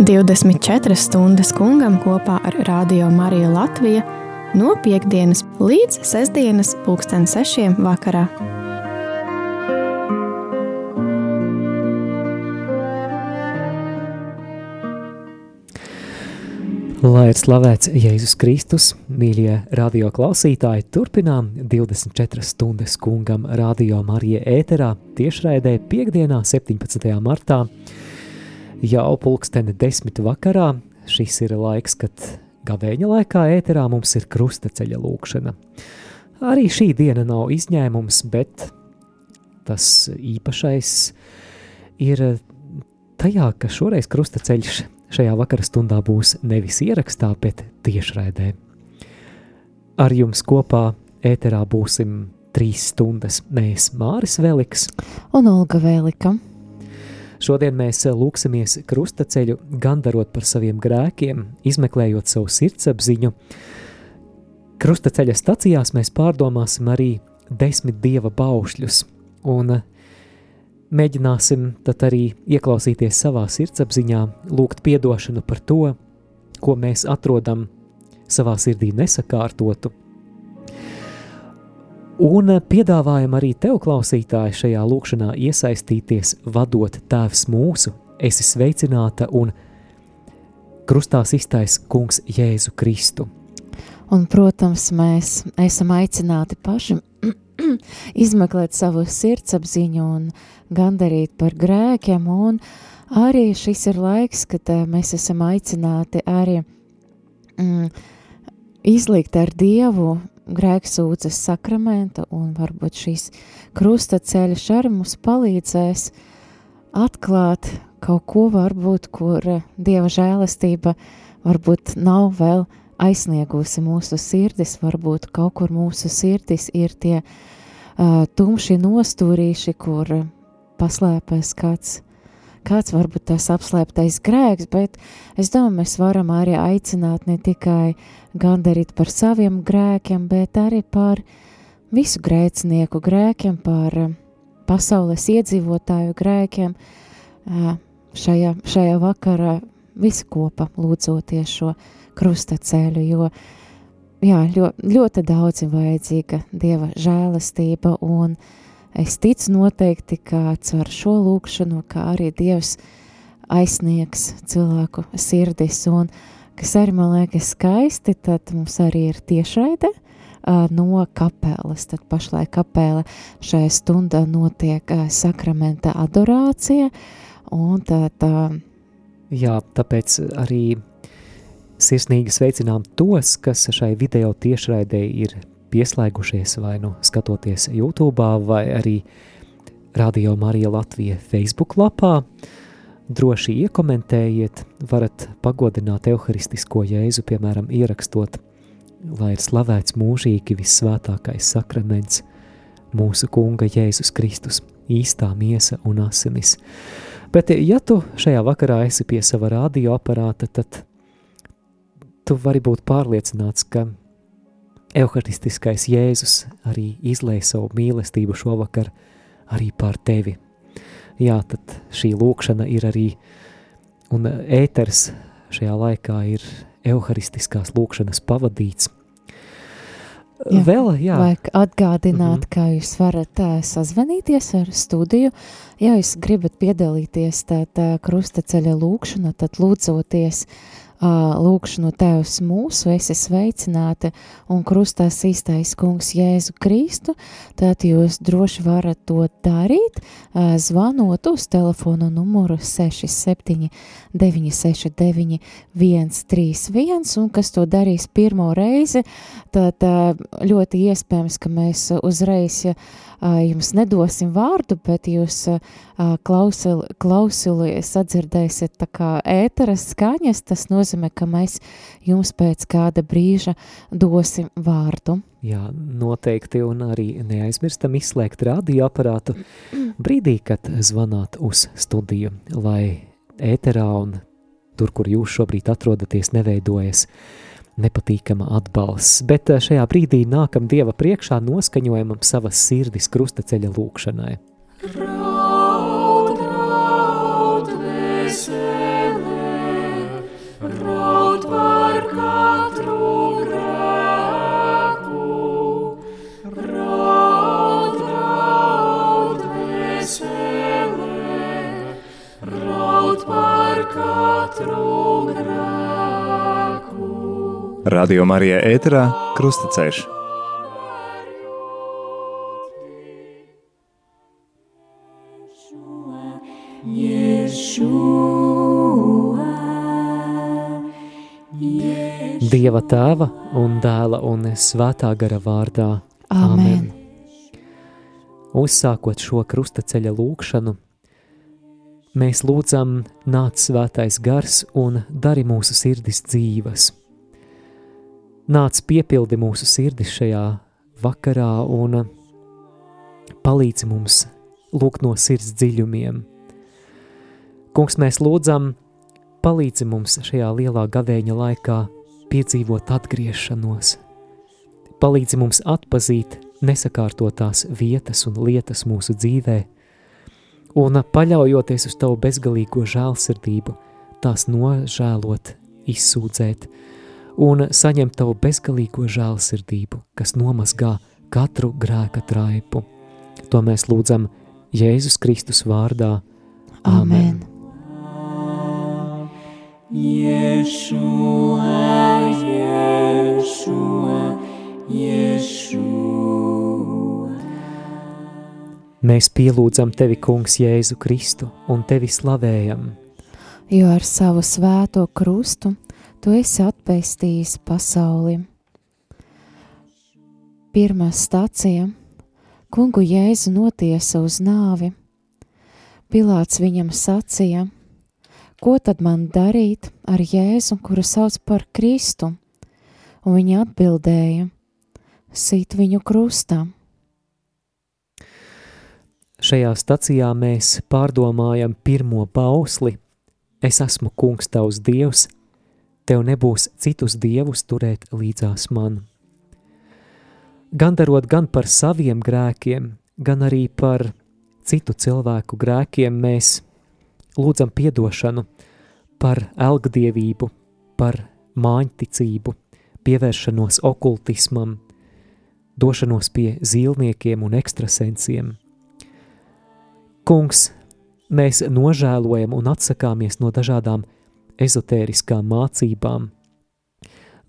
Divdesmit četras stundas kungam kopā ar Radio Mariju Latviju no piekdienas līdz sestdienas pulksten sešiem vakarā. Lai ir slavēts Jēzus Kristus, mīļie radio klausītāji, turpinām 24 stundas kungam radio Marija ēterā tiešraidē piekdienā 17. martā. Jau pulksteni desmit vakarā, šis ir laiks, kad gavēņa laikā ēterā mums ir krustaceļa lūkšana. Arī šī diena nav izņēmums, bet tas īpašais ir tajā, ka šoreiz krustaceļš šajā vakara stundā būs nevis ierakstā, bet tiešraidē. Ar jums kopā ēterā būsim trīs stundas. Mēs Māris Veliks un Olga Vēlika. Šodien mēs lūksimies krustaceļu, gandarot par saviem grēkiem, izmeklējot savu sirdsapziņu. Krustaceļa stacijās mēs pārdomāsim arī desmit dieva baušļus, un mēģināsim tad arī ieklausīties savā sirdsapziņā, lūgt piedošanu par to, ko mēs atrodam savā sirdī nesakārtotu. Un piedāvājam arī tev, klausītāji, šajā lūkšanā iesaistīties, vadot Tēvs mūsu, esi sveicināta un krustā iztais Kungs Jēzu Kristu. Un, protams, mēs esam aicināti paši izmeklēt savu sirdsapziņu un gandarīt par grēkiem, un arī šis ir laiks, kad uh, mēs esam aicināti arī mm, izlikt ar Dievu grēksūdzes sakramenta, un varbūt šīs krustaceļš arī mums palīdzēs atklāt kaut ko varbūt, kur Dieva žēlastība varbūt nav vēl aizsniegusi mūsu sirdis, varbūt kaut kur mūsu sirdis ir tie uh, tumši nostūrīši, kur paslēpēs kāds, kāds varbūt tas apslēptais grēks, bet es domāju, mēs varam arī aicināt ne tikai gandarīt par saviem grēkiem, bet arī par visu grēcinieku grēkiem, par pasaules iedzīvotāju grēkiem. Šajā, šajā vakarā visi kopā lūdzoties šo krustaceļu, jo jā, ļoti, ļoti daudz ir vajadzīga Dieva žēlastība un uh, Es ticu noteikti, ka caur šo lūkšanu, kā arī Dievs aizsniegs cilvēku sirdis, un kas arī man liekas skaisti, tad mums arī ir tiešraide uh, no kapelas, tad pašlaik kapela šajā stundā notiek uh, sakramenta adorācija, un tad... Uh, Jā, tāpēc arī sirsnīgi sveicinām tos, kas šai video tiešraidē ir pieslēgušies vai nu skatoties YouTube, vai arī Radio Marija Latvija Facebook lapā. Droši iekomentējiet, varat pagodināt evharistisko jēzu, piemēram, ierakstot, lai ir slavēts mūžīgi vissvētākais sakraments, mūsu kunga Jēzus Kristus, īstā miesa un asinis. Bet, ja tu šajā vakarā esi pie sava radioaparāta, tad tu vari būt pārliecināts, ka Euharistiskais Jēzus arī izlēja savu mīlestību šovakar arī pār tevi. Jā, tad šī lūkšana ir arī, un ēters šajā laikā ir Euharistiskās lūkšanas pavadīts. Jā, Vēl, jā. Vajag atgādināt, mm -hmm. kā jūs varat tā, sazvanīties ar studiju. Ja jūs gribat piedalīties tā, tā krustaceļa lūkšana, tad lūdzoties uh, lūkšanu Tēvs mūsu, esi sveicināta un krustās īstais kungs Jēzu Kristu, tad jūs droši varat to darīt, zvanot uz telefonu numuru 67 969 131, un kas to darīs pirmo reizi, tad ļoti iespējams, ka mēs uzreiz jums nedosim vārdu, bet jūs klausili, klausili sadzirdēsiet tā kā ēteras skaņas, tas nozīmē, ka mēs jums pēc kāda brīža dosim vārdu. Jā, noteikti, un arī neaizmirstam izslēgt radioaparātu brīdī, kad zvanāt uz studiju, lai ēterā un tur, kur jūs šobrīd atrodaties, neveidojas nepatīkama atbalsts, bet eh, šajā brīdī nākam Dieva priekšā noskaņojamam savas sirdis krustaceļa lūkšanai. Rā. Radio Marija ēterā Krustaceļš. Dieva tēva un dēla un svētā gara vārdā. Amen. Uzsākot šo krustaceļa lūkšanu, mēs lūdzam nāc svētais gars un dari mūsu sirdis dzīvas. Nāc piepildi mūsu sirdis šajā vakarā un palīdzi mums lūgt no sirds dziļumiem. Kungs, mēs lūdzam, palīdzi mums šajā lielā gavēņa laikā piedzīvot atgriešanos. Palīdzi mums atpazīt nesakārtotās vietas un lietas mūsu dzīvē, un paļaujoties uz tavu bezgalīgo žēlsirdību, tās nožēlot, izsūdzēt, un saņemt tavu bezgalīgo žēlsirdību, kas nomazgā katru grēka traipu. To mēs lūdzam Jēzus Kristus vārdā. Amen! Yeshua, Yeshua, Yeshua. Mēs pielūdzam tevi, Kungs, Jēzu Kristu, un tevi slavējam. Jo ar savu svēto krustu tu esi atpestījis pasauli. Pirmā stācija - Kungu Jēzu notiesa uz nāvi. Pilāts viņam sacīja – ko tad man darīt ar Jēzu, kuru sauc par Kristu? Un viņi atbildēja, sit viņu krustā. Šajā stacijā mēs pārdomājam pirmo pausli. Es esmu kungs tavs dievs, tev nebūs citus dievus turēt līdzās man. Gan darot gan par saviem grēkiem, gan arī par citu cilvēku grēkiem, mēs lūdzam piedošanu par elgdievību, par māņticību, pievēršanos okultismam, došanos pie zīlniekiem un ekstrasensiem. Kungs, mēs nožēlojam un atsakāmies no dažādām ezotēriskām mācībām,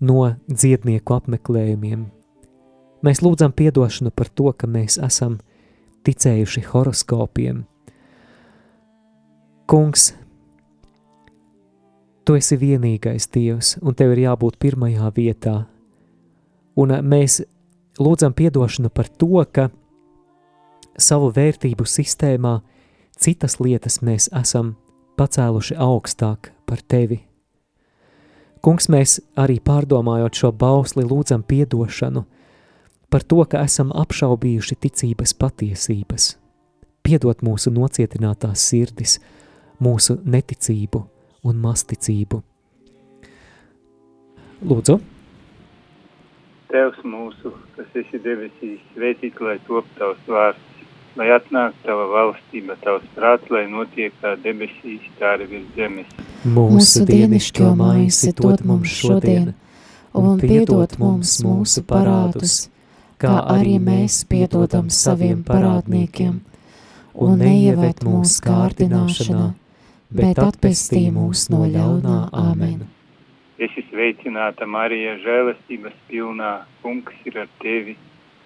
no dziednieku apmeklējumiem. Mēs lūdzam piedošanu par to, ka mēs esam ticējuši horoskopiem, Kungs, tu esi vienīgais Dievs, un tev ir jābūt pirmajā vietā. Un mēs lūdzam piedošanu par to, ka savu vērtību sistēmā citas lietas mēs esam pacēluši augstāk par tevi. Kungs, mēs arī pārdomājot šo bausli, lūdzam piedošanu par to, ka esam apšaubījuši ticības patiesības. Piedot mūsu nocietinātās sirdis, mūsu neticību un masticību. Lūdzu! Tevs mūsu, kas esi debesīs, svētīt, lai top tavs vārds, lai atnāk tava valstība, tavs prāts, lai notiek kā debesīs, tā arī virs zemes. Mūsu dienišķo maizi dod mums šodien, un piedod mums mūsu parādus, kā arī mēs piedodam saviem parādniekiem, un neieved mūsu kārdināšanā, bet atpestī mūs no ļaunā. Āmen. Es esmu sveicināta Marija, žēlastības pilnā, kungs ir ar tevi.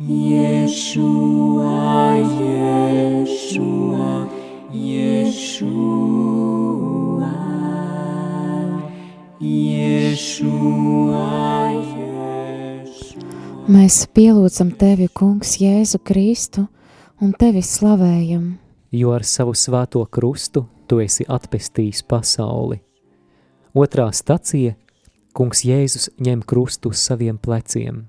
Yeshua, Yeshua, Yeshua, Yeshua, Yeshua, Mēs pielūdzam Tevi, Kungs, Jēzu Kristu, un Tevi slavējam. Jo ar savu svēto krustu Tu esi atpestījis pasauli. Otrā stacija – kungs Jēzus ņem krustu uz saviem pleciem.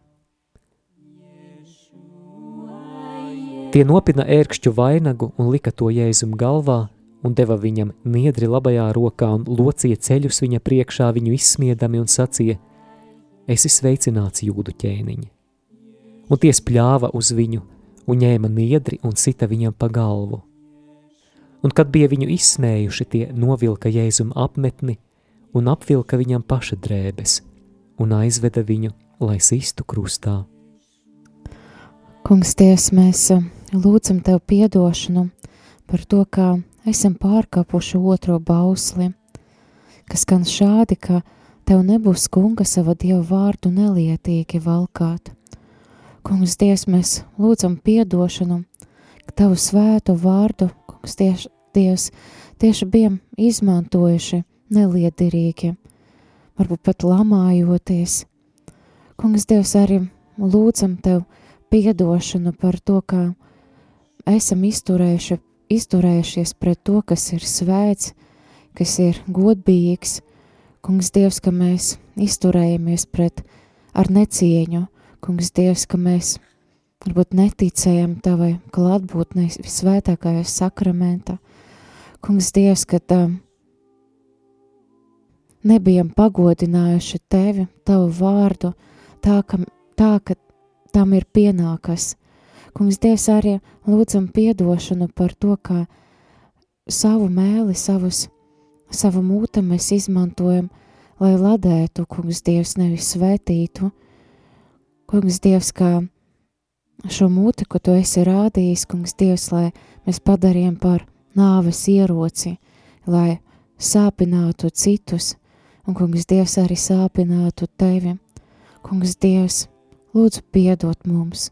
Tie nopina ērkšķu vainagu un lika to Jēzum galvā un deva viņam niedri labajā rokā un locīja ceļus viņa priekšā viņu izsmiedami un sacīja esi sveicināts jūdu ķēniņi. Un tie spļāva uz viņu, un ņēma niedri un sita viņam pa galvu. Un kad bija viņu izsmējuši, tie novilka Jēzum apmetni un apvilka viņam paša drēbes un aizveda viņu, lai sistu krustā. Kungs, Dievs, mēs eh, lūdzam Tev piedošanu par to, kā esam pārkāpuši otro bausli, kas skan šādi, ka Tev nebūs kunga sava Dieva vārdu nelietīgi valkāt. Kungs, Dievs, mēs lūdzam piedošanu, ka Tavu svētu vārdu, kungs, tieši, Dievs, tieši bijām izmantojuši neliederīgi, varbūt pat lamājoties. Kungs, Dievs, arī lūdzam Tev piedošanu par to, ka esam izturējuši, izturējušies pret to, kas ir svēts, kas ir godbijīgs. Kungs, Dievs, ka mēs izturējamies pret ar necieņu. Kungs, Dievs, ka mēs varbūt neticējam Tavai klātbūtnei visvētākajā sakramentā. Kungs, Dievs, ka um, nebijam pagodinājuši Tevi, Tavu vārdu, tā, ka, tā, ka tam ir pienākas. Kungs, Dievs, arī lūdzam piedošanu par to, ka savu mēli, savus, savu mūtu mēs izmantojam, lai ladētu, kungs, Dievs, nevis svētītu. Kungs, Dievs, kā šo mūti, ko tu esi rādījis, kungs, Dievs, lai mēs padarījām par nāves ieroci, lai sāpinātu citus, un, kungs, Dievs, arī sāpinātu tevi. Kungs, Dievs, lūdzu piedot mums,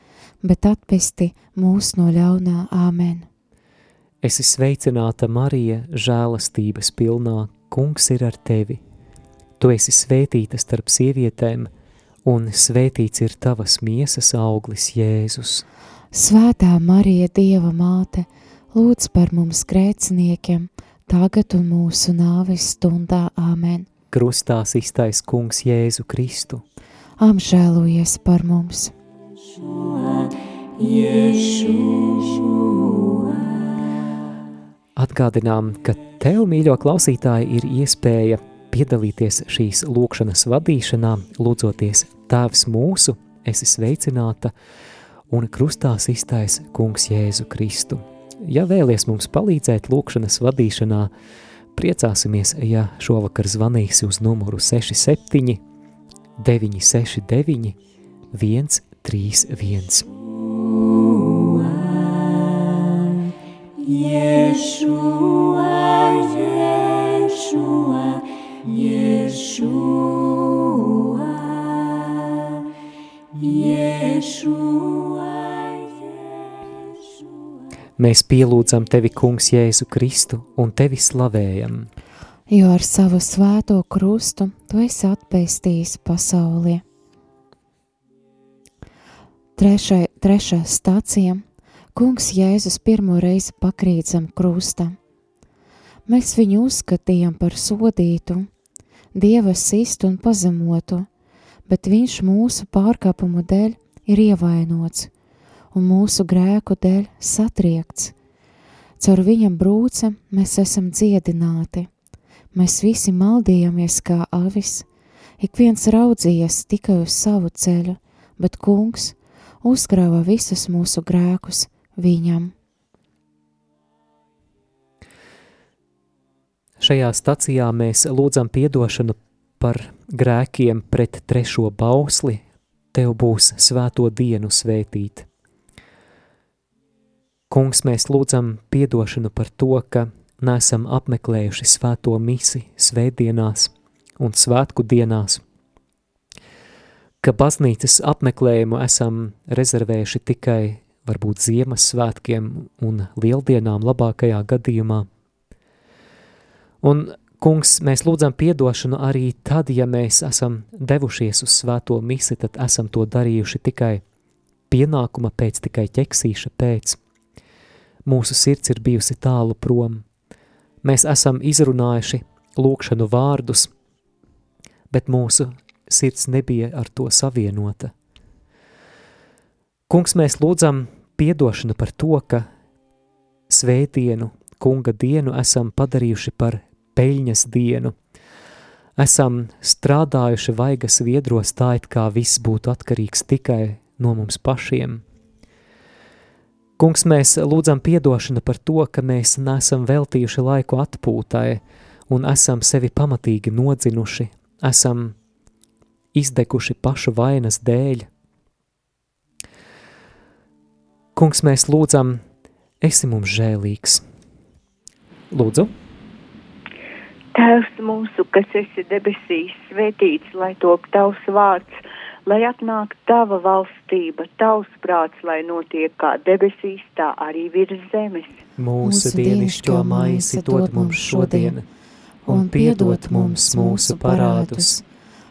bet atpesti mūs no ļaunā āmen. Esi sveicināta Marija, žēlastības pilnā, kungs ir ar tevi. Tu esi svētīta starp sievietēm, un svētīts ir tavas miesas auglis Jēzus. Svētā Marija, Dieva māte, lūdz par mums grēciniekiem, tagad un mūsu nāves stundā āmen. Krustā iztais kungs Jēzu Kristu. Apžēlojies par mums! Atgādinām, ka tev, mīļo klausītāji, ir iespēja piedalīties šīs lūkšanas vadīšanā, lūdzoties Tēvs mūsu, esi sveicināta un krustā iztais kungs Jēzu Kristu. Ja vēlies mums palīdzēt lūkšanas vadīšanā, priecāsimies, ja šovakar zvanīsi uz numuru 67 969 131. Yeshua, Yeshua, Yeshua, Yeshua, Yeshua. Mēs pielūdzam tevi, Kungs, Jēzu Kristu un tevi slavējam. Jo ar savu svēto krustu tu esi atpestījis pasauli. Trešai, trešā stācija Kungs Jēzus pirmo reizi pakrīt zem krusta. Mēs viņu uzskatījām par sodītu, dieva sistu un pazemotu, bet viņš mūsu pārkāpumu dēļ ir ievainots un mūsu grēku dēļ satriekts. Caur viņam brūce mēs esam dziedināti. Mēs visi maldījāmies kā avis, ik viens raudzījies tikai uz savu ceļu, bet kungs uzkrāva visus mūsu grēkus viņam. Šajā stacijā mēs lūdzam piedošanu par grēkiem pret trešo bausli, tev būs svēto dienu svētīt. Kungs, mēs lūdzam piedošanu par to, ka nesam apmeklējuši svēto misi svētdienās un svētku dienās, ka baznīcas apmeklējumu esam rezervējuši tikai varbūt Ziemassvētkiem un Lieldienām labākajā gadījumā. Un, kungs, mēs lūdzam piedošanu arī tad, ja mēs esam devušies uz svēto misi, tad esam to darījuši tikai pienākuma pēc, tikai ķeksīša pēc. Mūsu sirds ir bijusi tālu prom. Mēs esam izrunājuši lūkšanu vārdus, bet mūsu sirds nebija ar to savienota. Kungs, mēs lūdzam piedošanu par to, ka svētdienu, kunga dienu esam padarījuši par peļņas dienu. Esam strādājuši vaigas viedros tā, it kā viss būtu atkarīgs tikai no mums pašiem. Kungs, mēs lūdzam piedošanu par to, ka mēs nesam veltījuši laiku atpūtai un esam sevi pamatīgi nodzinuši, esam izdeguši pašu vainas dēļ. Kungs, mēs lūdzam, esi mums žēlīgs. Lūdzu! Tēvs mūsu, kas esi debesīs, svētīts, lai top tavs vārds, lai atnāk tava valstība, tavs prāts, lai notiek kā debesīs, tā arī virs zemes. Mūsu dienišķo maizi dod mums šodien, un piedod mums mūsu parādus,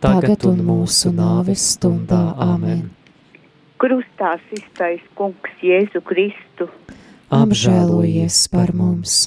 tagad un mūsu nāves stundā. Āmen! Krustā iztais Kungs Jēzu Kristu. Apžēlojies par mums!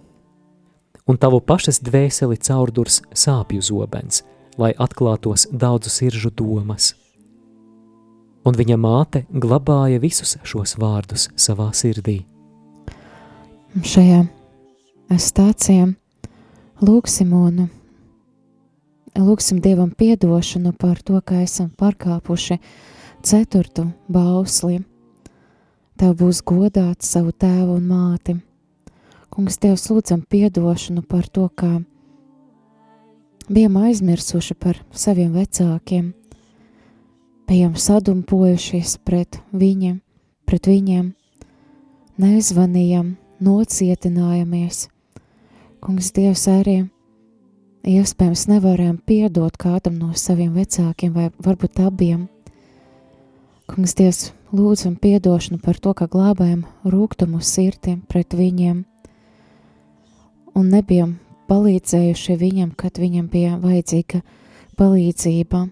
Un tavu pašas dvēseli caurdurs sāpju zobens, lai atklātos daudzu siržu domas. Un viņa māte glabāja visus šos vārdus savā sirdī. Šajā stācijā lūksim un lūksim Dievam piedošanu par to, ka esam pārkāpuši ceturtu bausli. Tev būs godāts savu tēvu un māti. Kungs, Dievs, lūdzam piedošanu par to, ka bijām aizmirsuši par saviem vecākiem, bijām sadumpojušies pret viņiem, pret viņiem, nezvanījām, nocietinājāmies. Kungs, Dievs, arī iespējams nevarējām piedot kādam no saviem vecākiem vai varbūt abiem. Kungs, Dievs, lūdzam piedošanu par to, ka glābējam rūgtumu sirdiem pret viņiem un nebijam palīdzējuši viņam, kad viņam bija vajadzīga palīdzība.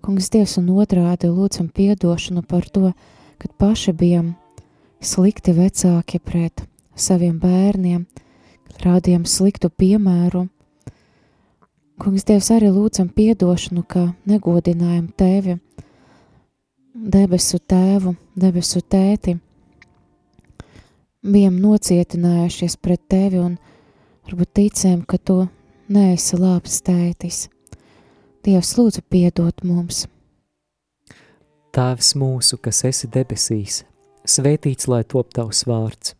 Kungs, Dievs, un otrādi lūdzam piedošanu par to, kad paši bijām slikti vecāki pret saviem bērniem, kad rādījām sliktu piemēru. Kungs, Dievs, arī lūdzam piedošanu, ka negodinājam tevi, debesu tēvu, debesu tēti. Bijām nocietinājušies pret tevi un varbūt ticējām, ka tu neesi labs tētis. Dievs, lūdzu, piedod mums! Tēvs mūsu, kas esi debesīs, svētīts lai top tavs vārds,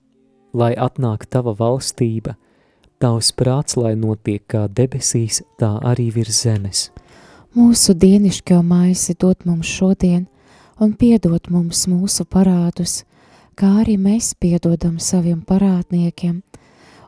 lai atnāk tava valstība, tavs prāts, lai notiek kā debesīs, tā arī virs zemes. Mūsu dienišķo maisi dod mums šodien, un piedod mums mūsu parādus, kā arī mēs piedodam saviem parādniekiem,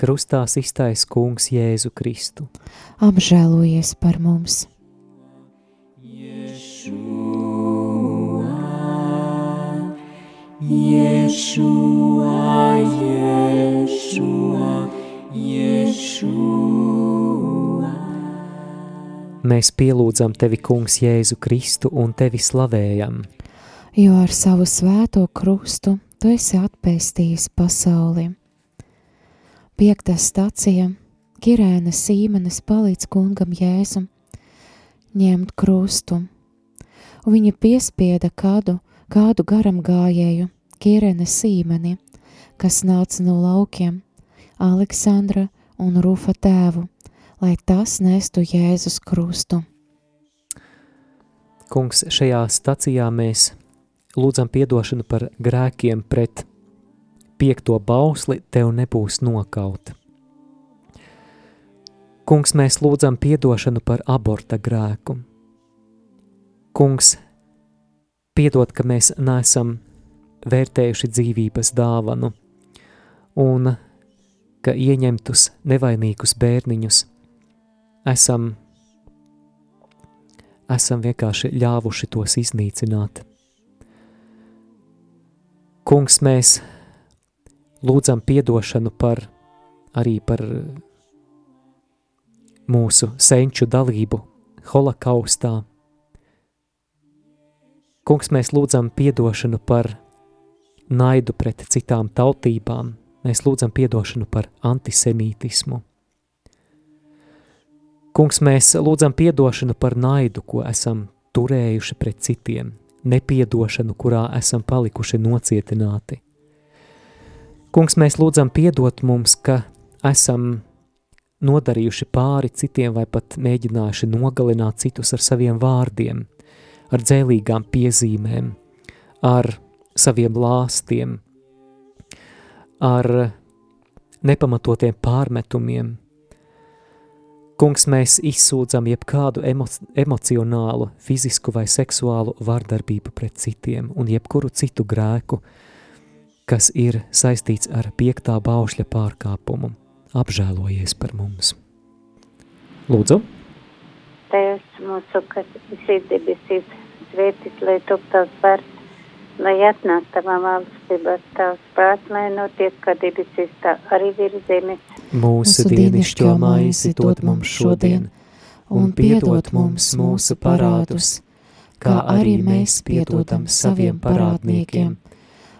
Krustā iztais kungs Jēzu Kristu. Apžēlojies par mums! Yeshua, Yeshua, Yeshua. Mēs pielūdzam tevi, kungs Jēzu Kristu, un tevi slavējam. jo ar savu svēto krustu tu esi atpestījis pasauli. Piektā stacija - Kirēna Sīmenes palīdz kungam Jēzum ņemt krustu, viņa piespieda kādu, kādu garam gājēju, Kirēna Sīmeni, kas nāca no laukiem, Aleksandra un Rufa tēvu, lai tas nestu Jēzus krustu. Kungs, šajā stacijā mēs lūdzam piedošanu par grēkiem pret piekto bausli, tev nebūs nokauta. Kungs, mēs lūdzam piedošanu par aborta grēku. Kungs, piedod, ka mēs neesam vērtējuši dzīvības dāvanu un ka ieņemtus nevainīgus bērniņus esam, esam vienkārši ļāvuši tos iznīcināt. Kungs, mēs lūdzam piedošanu par arī par mūsu senču dalību holokaustā. Kungs, mēs lūdzam piedošanu par naidu pret citām tautībām, mēs lūdzam piedošanu par antisemītismu. Kungs, mēs lūdzam piedošanu par naidu, ko esam turējuši pret citiem, nepiedošanu, kurā esam palikuši nocietināti. Kungs, mēs lūdzam piedot mums, ka esam nodarījuši pāri citiem vai pat mēģinājuši nogalināt citus ar saviem vārdiem, ar dzēlīgām piezīmēm, ar saviem lāstiem, ar nepamatotiem pārmetumiem. Kungs, mēs izsūdzam jebkādu emo emocionālu, fizisku vai seksuālu vardarbību pret citiem un jebkuru citu grēku, kas ir saistīts ar piektā baušļa pārkāpumu. Apžēlojies par mums. Lūdzu! Tēvs mūsu, kas esi debesīs, svētīts, lai top tavs vārds, lai atnāk tavā valstība, tavs prāts, lai notiek, kā debesīs, tā arī virs zemes. Mūsu dienascho maizi dod mums šodien, un piedod mums mūsu parādus, kā arī mēs piedodam saviem parādniekiem,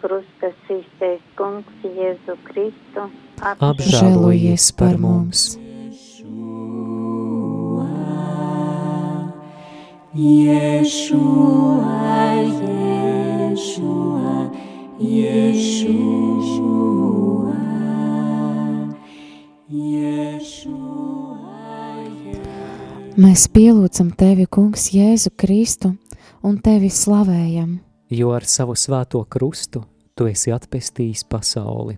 Krustas īstais kungs Jēzu Kristu. Apžēlojies par mums! Yeshua, Yeshua, Yeshua, Yeshua. Mēs pielūdzam tevi, Kungs, Jēzu Kristu, un tevi slavējam. jo ar savu svēto krustu tu esi atpestījis pasauli.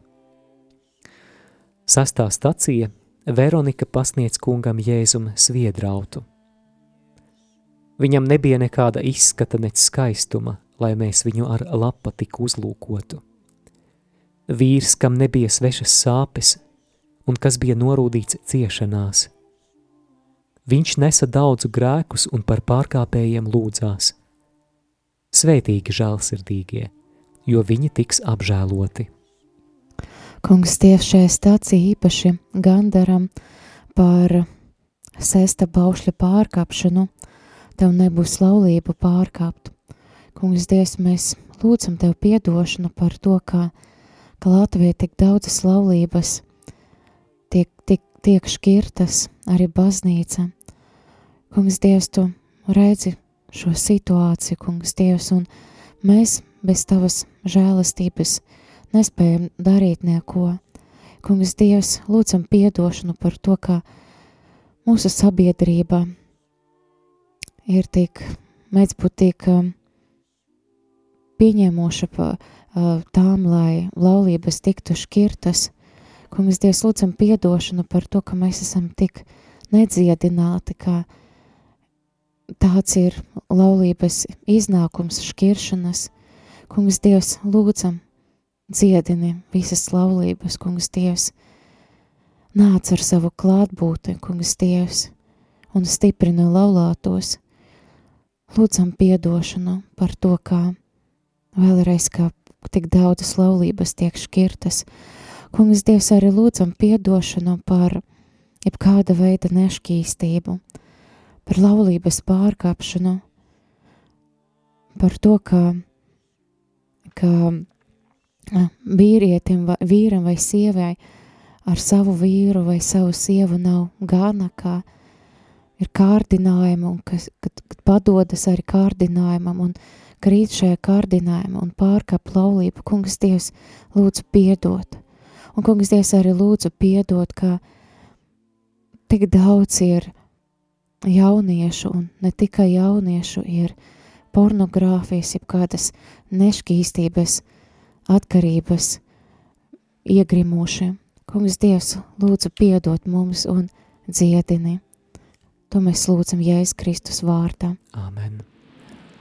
Sastā stacija Veronika pasniedz kungam Jēzum sviedrautu. Viņam nebija nekāda izskata nec skaistuma, lai mēs viņu ar lapatiku uzlūkotu. Vīrs, kam nebija svešas sāpes un kas bija norūdīts ciešanās. Viņš nesa daudzu grēkus un par pārkāpējiem lūdzās. Svētīgi žēlsirdīgie, jo viņi tiks apžēloti. Kungs, Dievs, šajā stācijā īpaši gandaram par sesta baušļa pārkāpšanu, tev nebūs laulību pārkāpt. Kungs, Dievs, mēs lūdzam Tev piedošanu par to, ka, ka Latvijā tik daudzas laulības tiek, tiek, tiek šķirtas, arī baznīca. Kungs, Dievs, Tu redzi šo situāciju, Kungs, Dievs, un mēs bez Tavas žēlastības nespējam darīt neko. Kungs, Dievs, lūdzam piedošanu par to, ka mūsu sabiedrība ir tik, mēdz būt tik um, pieņēmoša pa uh, tām, lai laulības tiktu šķirtas. Kungs, Dievs, lūdzam piedošanu par to, ka mēs esam tik nedziedināti, ka tāds ir laulības iznākums šķiršanas. Kungs, Dievs, lūdzam, dziedini visas laulības, Kungs, Dievs, nāc ar savu klātbūtni, Kungs, Dievs, un stiprina laulātos. Lūdzam piedošanu par to, kā vēlreiz, kā tik daudzas laulības tiek šķirtas. Kungs, Dievs, arī lūdzam piedošanu par jebkāda veida nešķīstību, par laulības pārkāpšanu, par to, ka, ka vīrietim, vai, vīram vai sievai ar savu vīru vai savu sievu nav gana, kā ir kārdinājumi un kas, kad, kad padodas arī kārdinājumam un krīt šajā kārdinājumā un pārkāp laulību, kungs Dievs lūdzu piedot. Un kungs Dievs arī lūdzu piedot, ka tik daudz ir jauniešu, un ne tikai jauniešu, ir pornogrāfijas, jeb kādas nešķīstības, atkarības iegrimuši. Kungs Dievs lūdzu piedot mums un dziedini. To mēs lūdzam Jēzus Kristus vārdā. Āmen.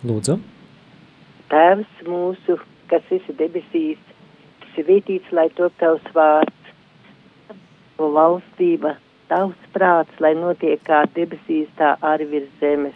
Lūdzu, Tēvs mūsu, kas esi debesīs, svētīts lai top tavs vārds, tavu valstība, tavs prāts, lai notiek kā debesīs, tā arī virs zemes.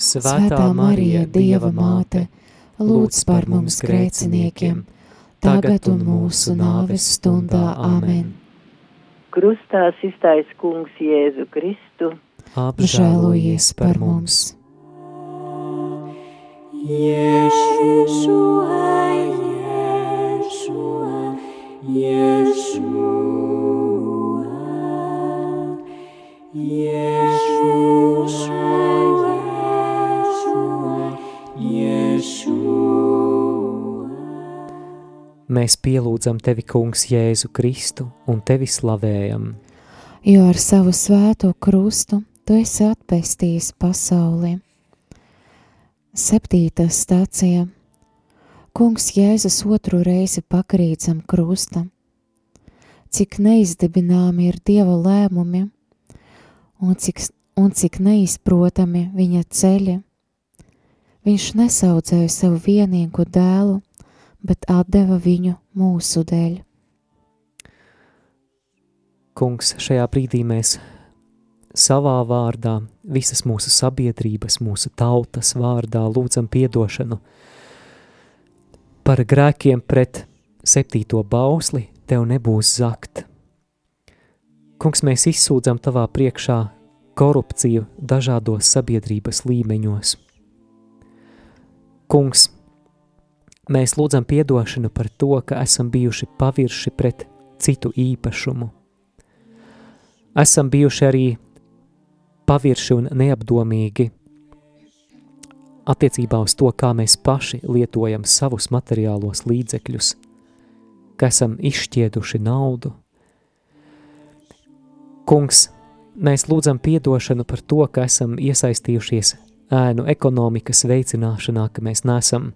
Svētā Marija, Dieva māte, lūdz par mums grēciniekiem, tagad un mūsu nāves stundā. Āmen. Krustā iztais kungs Jēzu Kristu, Apžēlojies par mums! Yeshua, Yeshua, Yeshua, Yeshua. Mēs pielūdzam tevi, Kungs, Jēzu Kristu un tevi slavējam. jo ar savu svēto krustu tu esi atpestījis pasauli. Septītā stācija Kungs Jēzus otru reizi pakrīt zem krusta. Cik neizdibināmi ir Dieva lēmumi un cik, un cik neizprotami viņa ceļi. Viņš nesaudzēja savu vienīgo dēlu, bet atdeva viņu mūsu dēļ. Kungs, šajā brīdī mēs savā vārdā, visas mūsu sabiedrības, mūsu tautas vārdā lūdzam piedošanu par grēkiem pret septīto bausli, tev nebūs zakt. Kungs, mēs izsūdzam tavā priekšā korupciju dažādos sabiedrības līmeņos. Kungs, mēs lūdzam piedošanu par to, ka esam bijuši pavirši pret citu īpašumu. Esam bijuši arī pavirši un neapdomīgi attiecībā uz to, kā mēs paši lietojam savus materiālos līdzekļus, ka esam izšķieduši naudu. Kungs, mēs lūdzam piedošanu par to, ka esam iesaistījušies ēnu ekonomikas veicināšanā, ka mēs nesam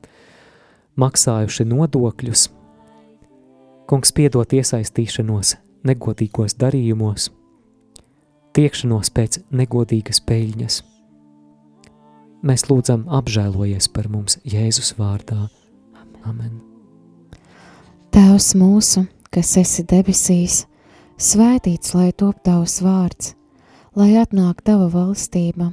maksājuši nodokļus. Kungs, piedot iesaistīšanos negodīgos darījumos, tiekšanos pēc negodīgas peļņas. Mēs lūdzam apžēlojies par mums Jēzus vārdā. Amen. Tēvs mūsu, kas esi debesīs, svētīts lai top tavs vārds, lai atnāk tava valstība,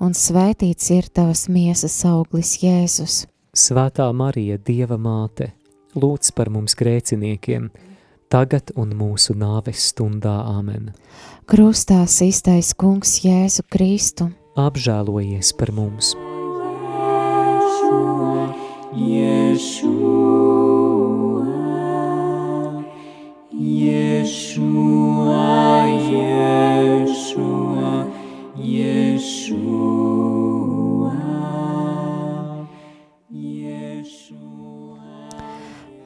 un svētīts ir tavas miesas auglis, Jēzus. Svētā Marija, Dieva māte, lūdz par mums grēciniekiem, tagad un mūsu nāves stundā āmen. Krustā iztais Kungs Jēzu Kristu. Apžēlojies par mums! Yeshua, Yeshua, Yeshua.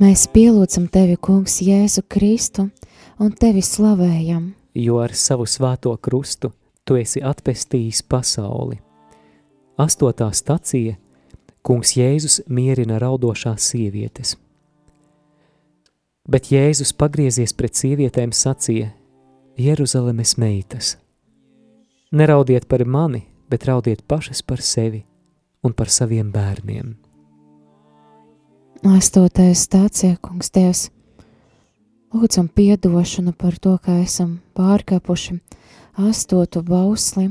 Mēs pielūdzam tevi, Kungs, Jēzu Kristu, un tevi slavējam. jo ar savu svēto krustu tu esi atpestījis pasauli. Astotā stacija Kungs Jēzus mierina raudošās sievietes. Bet Jēzus pagriezies pret sievietēm sacīja: Jeruzalemes meitas, neraudiet par mani, bet raudiet pašas par sevi un par saviem bērniem. Astotais stācija, Kungs, Dievs. Lūdzam piedošanu par to, ka esam pārkāpuši astotu bausli.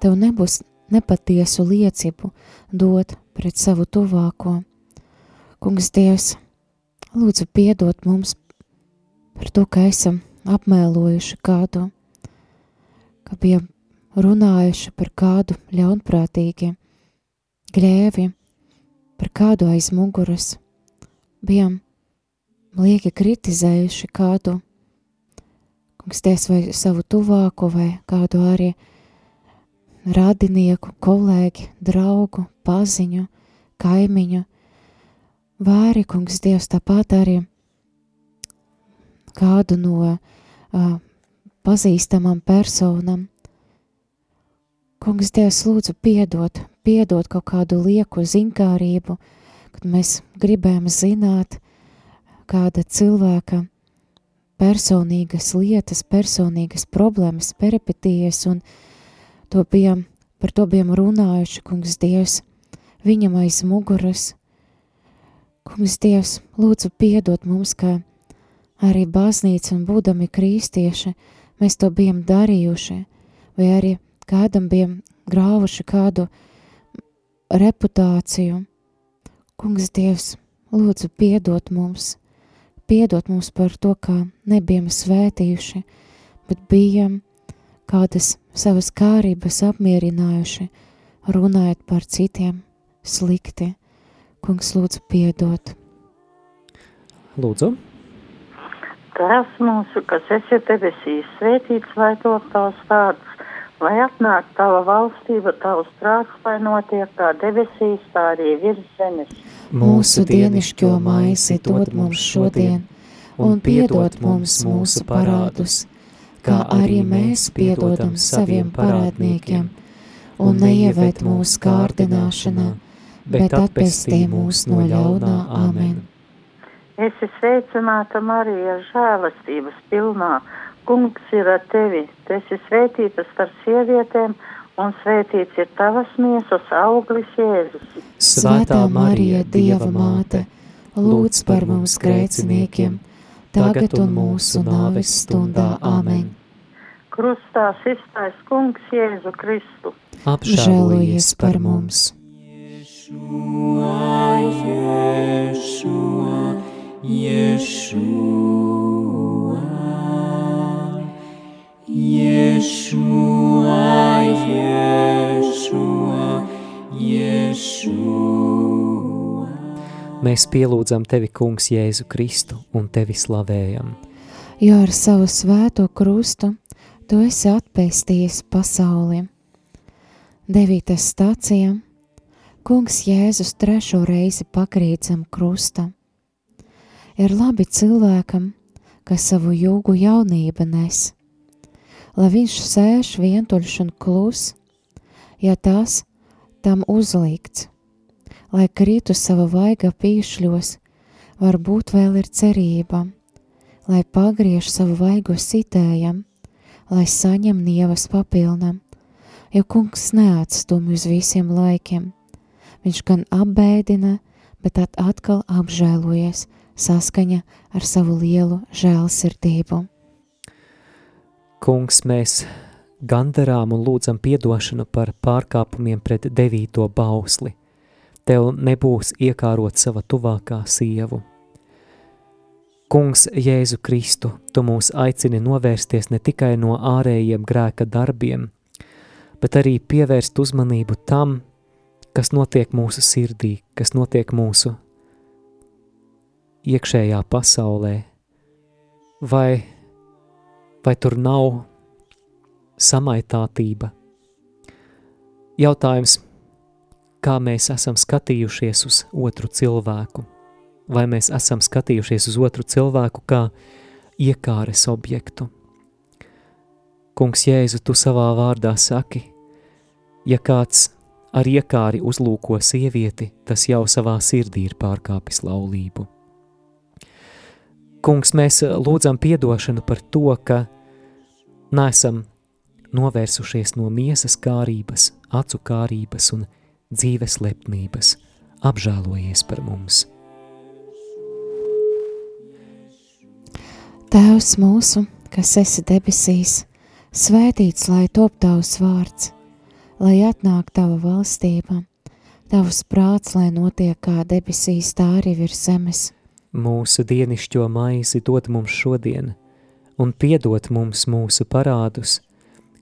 Tev nebūs nepatiesu liecību dot pret savu tuvāko. Kungs, Dievs, lūdzu piedot mums par to, ka esam apmēlojuši kādu, ka bijām runājuši par kādu ļaunprātīgi, grēvi, par kādu aiz muguras, bijām lieki kritizējuši kādu, kungs, Dievs, vai savu tuvāko, vai kādu arī radinieku, kolēģi, draugu, paziņu, kaimiņu, arī, kungs, Dievs, tāpat arī kādu no uh, pazīstamām personām. Kungs, Dievs, lūdzu, piedot, piedot kaut kādu lieku zinkārību, kad mēs gribējām zināt kāda cilvēka personīgas lietas, personīgas problēmas, peripetijas, un to bijām, par to bijām runājuši, kungs Dievs, viņam aiz muguras. Kungs Dievs, lūdzu piedot mums, ka arī baznīca un būdami kristieši, mēs to bijām darījuši, vai arī kādam bijām grāvuši kādu reputāciju. Kungs Dievs, lūdzu piedot mums, piedot mums par to, kā nebijām svētījuši, bet bijām kādas savas kārības apmierinājuši, runājot par citiem slikti. Kungs lūdzu piedot. Lūdzu, Tēvs mūsu, kas esi debesīs, svētīts lai top tavs vārds, lai atnāk tava valstība, tavs prāts, lai notiek kā debesīs, tā arī virs zemes. Mūsu dienišķo maizi dod mums šodien, un piedod mums mūsu parādus, kā arī mēs piedodam saviem parādniekiem, un neieved mūsu kārdināšanā, bet atpestī mūs no ļaunā amen. Esi sveicināta Marija, žēlastības pilnā. Kungs ir ar tevi, tu esi svētīta starp sievietēm, un svētīts ir tavas miesas auglis Jēzus. Svētā Marija, Dieva māte, lūdz par mums grēciniekiem, tagad un mūsu nāves stundā amen. Krustā iztais Kungs Jēzu Kristu. Žēlojies par mums! Yeshua, Yeshua, Yeshua, Yeshua, Yeshua. mēs pielūdzam tevi, Kungs, Jēzu Kristu un tevi slavējam. jo ar savu svēto krustu tu esi atpestījis pasauli. Devītas stācija Kungs Jēzus trešo reizi pakrīt zem krusta. Ir labi cilvēkam, kas savu jūgu jaunību nes, lai viņš sēž vientuļš un klus, ja tas tam uzlikts, lai krītu sava vaiga pīšļos, varbūt vēl ir cerība, lai pagriež savu vaigu sitējam, lai saņem nievas papilnam, jo kungs neatstumj uz visiem laikiem. Viņš gan apbēdina, bet at atkal apžēlojies saskaņa ar savu lielu žēlsirdību. Kungs, mēs gandarām un lūdzam piedošanu par pārkāpumiem pret devīto bausli. Tev nebūs iekārot sava tuvākā sievu. Kungs, Jēzu Kristu, tu mūs aicini novērsties ne tikai no ārējiem grēka darbiem, bet arī pievērst uzmanību tam, kas notiek mūsu sirdī, kas notiek mūsu iekšējā pasaulē. Vai, vai tur nav samaitātība? Jautājums, kā mēs esam skatījušies uz otru cilvēku? Vai mēs esam skatījušies uz otru cilvēku kā iekāres objektu? Kungs Jēzu, tu savā vārdā saki, ja kāds ar iekāri uzlūko sievieti, tas jau savā sirdī ir pārkāpis laulību. Kungs, mēs lūdzam piedošanu par to, ka neesam novērsušies no miesas kārības, acu kārības un dzīves lepnības. Apžēlojies par mums! Tēvs mūsu, kas esi debesīs, svētīts lai top tavs vārds, lai atnāk tava valstība, tavs prāts, lai notiek kā debesīs, tā arī virs zemes. Mūsu dienišķo maizi dod mums šodien, un piedod mums mūsu parādus,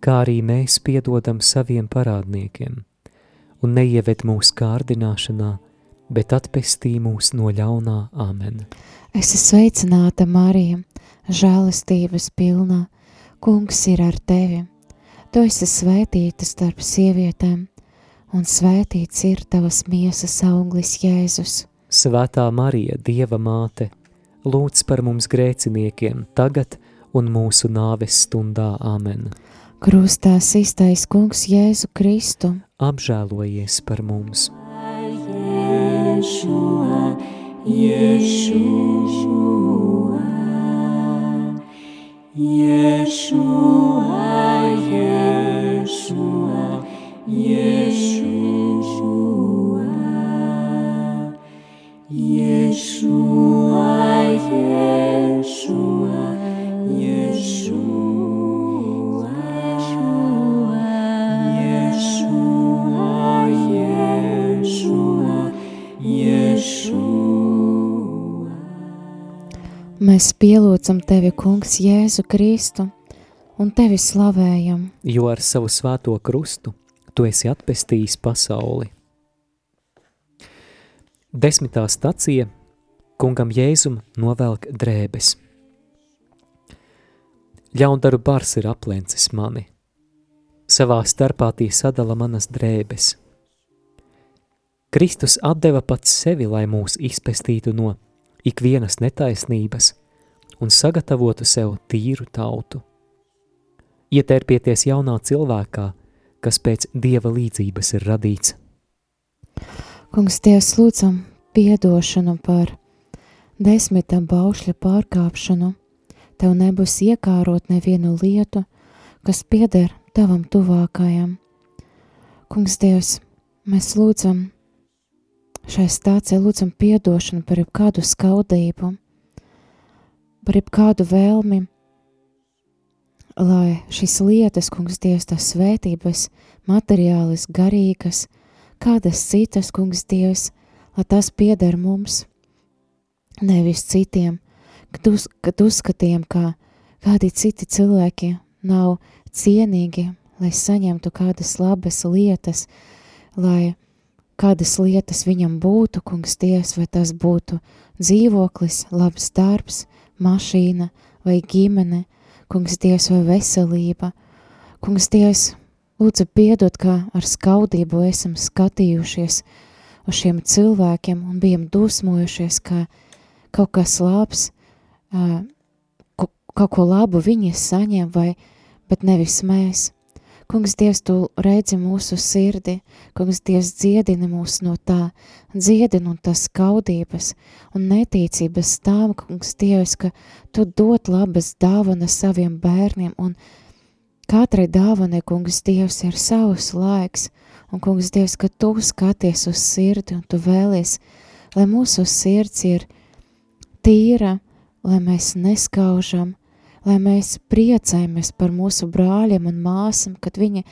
kā arī mēs piedodam saviem parādniekiem, un neieved mūsu kārdināšanā, bet atpestī mūs no ļaunā amen. Es esmu sveicināta, Marija, žēlastības pilnā. Kungs ir ar tevi. Tu esi svētīta starp sievietēm, un svētīts ir tavas miesas auglis, Jēzus. Svētā Marija, Dieva māte, lūdz par mums grēciniekiem, tagad un mūsu nāves stundā. Āmen! Krustā iztaisnais Kungs Jēzu Kristu. Apžēlojies par mums! Jēšua, Jēšua, Jēšua, Jēšua, Jēšua, Jēšua, Jēšua. Mēs pielūdzam tevi, Kungs, Jēzu Kristu, un tevi slavējam. jo ar savu svēto krustu tu esi atpestījis pasauli. Desmitā stacija kungam Jēzum novelk drēbes. Ļaundaru bars ir aplencis mani, savā starpā tie sadala manas drēbes. Kristus atdeva pats sevi, lai mūs izpestītu no ikvienas netaisnības un sagatavotu sev tīru tautu. Ietērpieties jaunā cilvēkā, kas pēc dieva līdzības ir radīts. Kungs, Dievs, lūdzam piedošanu par desmitā baušļa pārkāpšanu. Tev nebūs iekārot nevienu lietu, kas pieder tavam tuvākajam. Kungs, Dievs, mēs lūdzam šai stācijai, lūdzam piedošanu par jebkādu skaudību, par jebkādu vēlmi, lai šīs lietas, kungs, Dievs, tās svētības, materiālas, garīgas, kādas citas, kungs, Dievs, lai tas pieder mums, nevis citiem, kad, uz, kad uzskatījām, ka kādi citi cilvēki nav cienīgi, lai saņemtu kādas labas lietas, lai kādas lietas viņam būtu, kungs, Dievs, vai tas būtu dzīvoklis, labs darbs, mašīna vai ģimene, kungs, Dievs, vai veselība. Kungs, Dievs, lūdzu piedod, ka ar skaudību esam skatījušies uz šiem cilvēkiem un bijam dusmojušies, ka kaut kas labs, kaut ko labu viņi saņem, vai, bet nevis mēs. Kungs, Dievs, Tu redzi mūsu sirdi, Kungs, Dievs, dziedini mūs no tā, dziedini un tas skaudības un netīcības tām, Kungs, Dievs, ka Tu dot labas dāvanas saviem bērniem un katrai dāvanai, Kungs, Dievs, ir savs laiks, un, Kungs, Dievs, ka Tu skaties uz sirdi un Tu vēlies, lai mūsu sirds ir tīra, lai mēs neskaužam, lai mēs priecājamies par mūsu brāļiem un māsam, kad viņi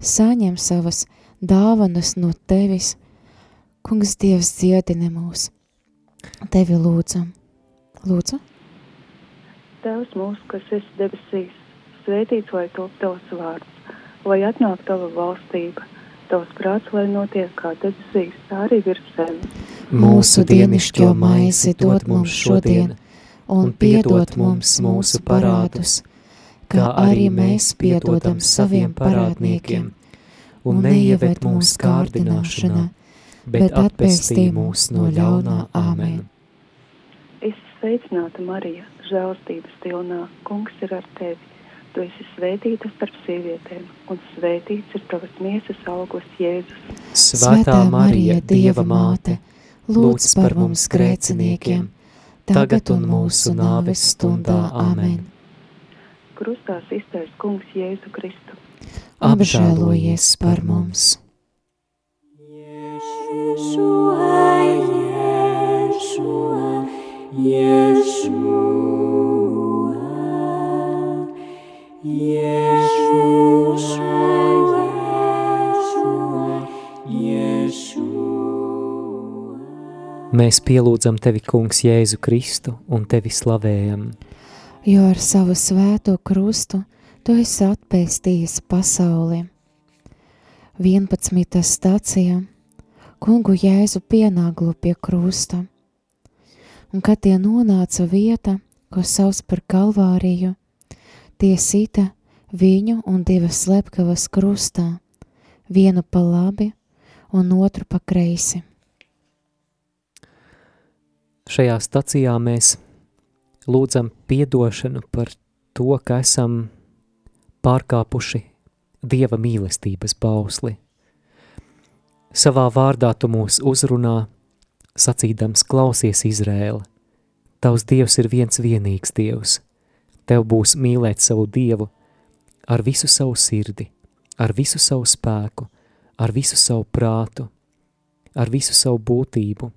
saņem savas dāvanas no tevis. Kungs, Dievs, dziedini mūs. Tevi lūdzam. Lūdzu. Tēvs mūsu, kas esi debesīs, svētīts lai top tavs vārds, lai atnāk tava valstība, tavs prāts, lai notiek kā debesīs, tā arī virs zemes. Mūsu dienišķo maizi dod mums šodien, un piedod mums mūsu parādus, kā arī mēs piedodam saviem parādniekiem, un neieved mūsu kārdināšanā, bet atpestī mūs no ļaunā āmen. Es sveicināta Marija, žēlstības pilnā, kungs ir ar tevi. Tu esi svētīta starp sievietēm, un svētīts ir tavas miesas augurs Jēzus. Svētā Marija, Dieva māte, lūdz par mums grēciniekiem, tagad un mūsu nāves stundā āmen. Krustā iztais kungs Jēzu Kristu. Apžēlojies par mums! Yeshua, Yeshua, Yeshua, Yeshua, Yeshua. Mēs pielūdzam tevi, Kungs, Jēzu Kristu un tevi slavējam. jo ar savu svēto krustu tu esi atpestījis pasauli. 11. stācijā kungu Jēzu pienāglu pie krusta, un kad tie nonāca vieta, ko sauc par kalvāriju, tie sita viņu un divas slepkavas krustā, vienu pa labi un otru pa kreisi. Šajā stacijā mēs lūdzam piedošanu par to, ka esam pārkāpuši Dieva mīlestības bausli. Savā vārdā tu mūs uzrunā, sacīdams klausies Izrēla. Tavs Dievs ir viens vienīgs Dievs. Tev būs mīlēt savu Dievu ar visu savu sirdi, ar visu savu spēku, ar visu savu prātu, ar visu savu būtību.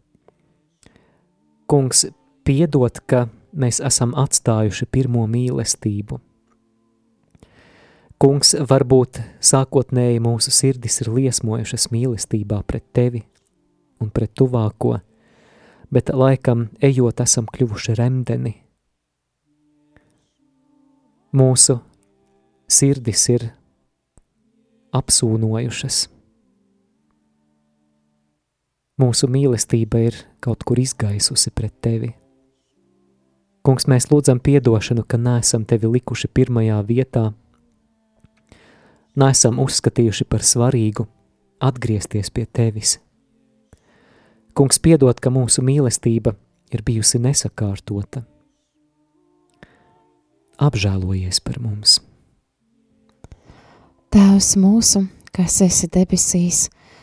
Kungs, piedod, ka mēs esam atstājuši pirmo mīlestību. Kungs, varbūt sākotnēji mūsu sirdis ir liesmojušas mīlestībā pret tevi un pret tuvāko, bet laikam ejot esam kļuvuši remdeni. Mūsu sirdis ir apsūnojušas. Mūsu mīlestība ir kaut kur izgaisusi pret tevi. Kungs, mēs lūdzam piedošanu, ka neesam tevi likuši pirmajā vietā, neesam uzskatījuši par svarīgu atgriezties pie tevis. Kungs, piedod, ka mūsu mīlestība ir bijusi nesakārtota. Apžēlojies par mums! Tēvs mūsu, kas esi debesīs,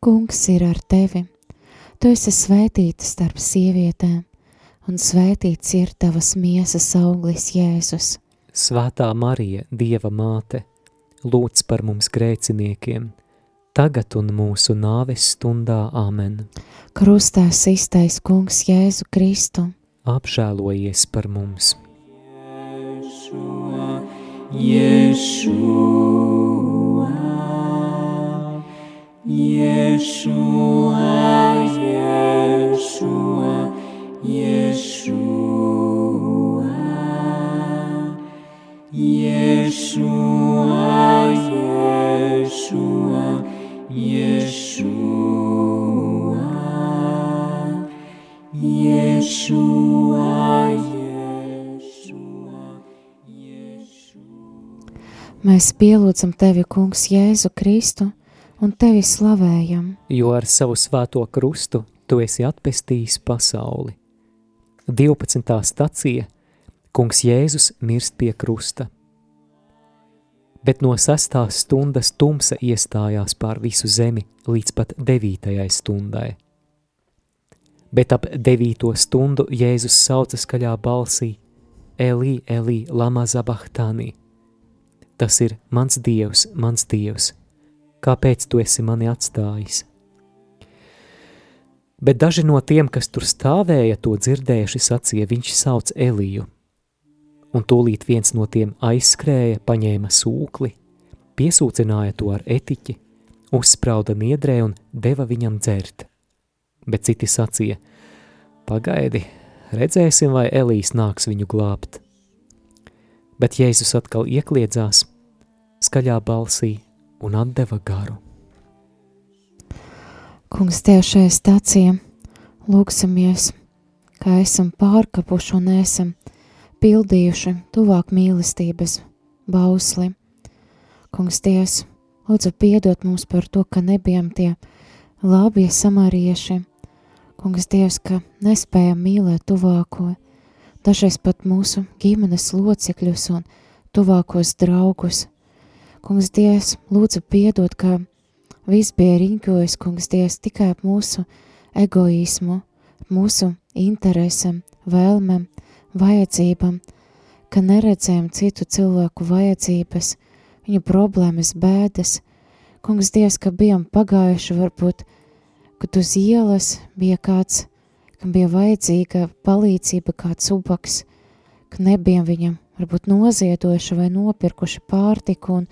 kungs ir ar tevi. Tu esi svētīta starp sievietēm, un svētīts ir tavas miesas auglis Jēzus. Svētā Marija, Dieva māte, lūdz par mums grēciniekiem, tagad un mūsu nāves stundā amen. Krustā iztais kungs Jēzu Kristu. Apžēlojies par mums! Yeshua, Yeshua, Yeshua, Yeshua, Yeshua, Yeshua, Yeshua, Mēs pielūdzam tevi, Kungs, Jēzu Kristu un tevi slavējam. jo ar savu svēto krustu tu esi atpestījis pasauli. 12. stacija Kungs Jēzus mirst pie krusta. Bet no sestās stundas tumsa iestājās pār visu zemi līdz pat devītajai stundai. Bet ap devīto stundu Jēzus sauca skaļā balsī Elī, Elī, lama zabahtānī. Tas ir mans dievs, mans dievs, kāpēc tu esi mani atstājis? Bet daži no tiem, kas tur stāvēja, to dzirdējuši, sacīja, viņš sauc Eliju. Un tūlīt viens no tiem aizskrēja, paņēma sūkli, piesūcināja to ar etiķi, uzsprauda niedrē un deva viņam dzert. Bet citi sacīja, pagaidi, redzēsim, vai Elīs nāks viņu glābt. Bet Jēzus atkal iekliedzās skaļā balsī un atdeva garu. Kungs, Tev šajā stācijā lūgsimies, kā esam pārkapuši un esam pildījuši tuvāk mīlestības bausli. Kungs, Dievs, lūdzu piedot mums par to, ka nebijām tie labie samarieši. Kungs, Dievs, ka nespējam mīlēt tuvāko, dažreiz pat mūsu ģimenes locekļus un tuvākos draugus. Kungs, Dievs, lūdzu piedot, ka viss bija riņķojis, kungs, Dievs, tikai ap mūsu egoismu, mūsu interesam, vēlmēm, vajadzībām, ka neredzējām citu cilvēku vajadzības, viņu problēmas, bēdas. Kungs, Dievs, ka bijām pagājuši varbūt, kad uz ielas bija kāds, kam bija vajadzīga palīdzība, kāds ubaks, ka nebijām viņam varbūt noziedojuši vai nopirkuši pārtiku un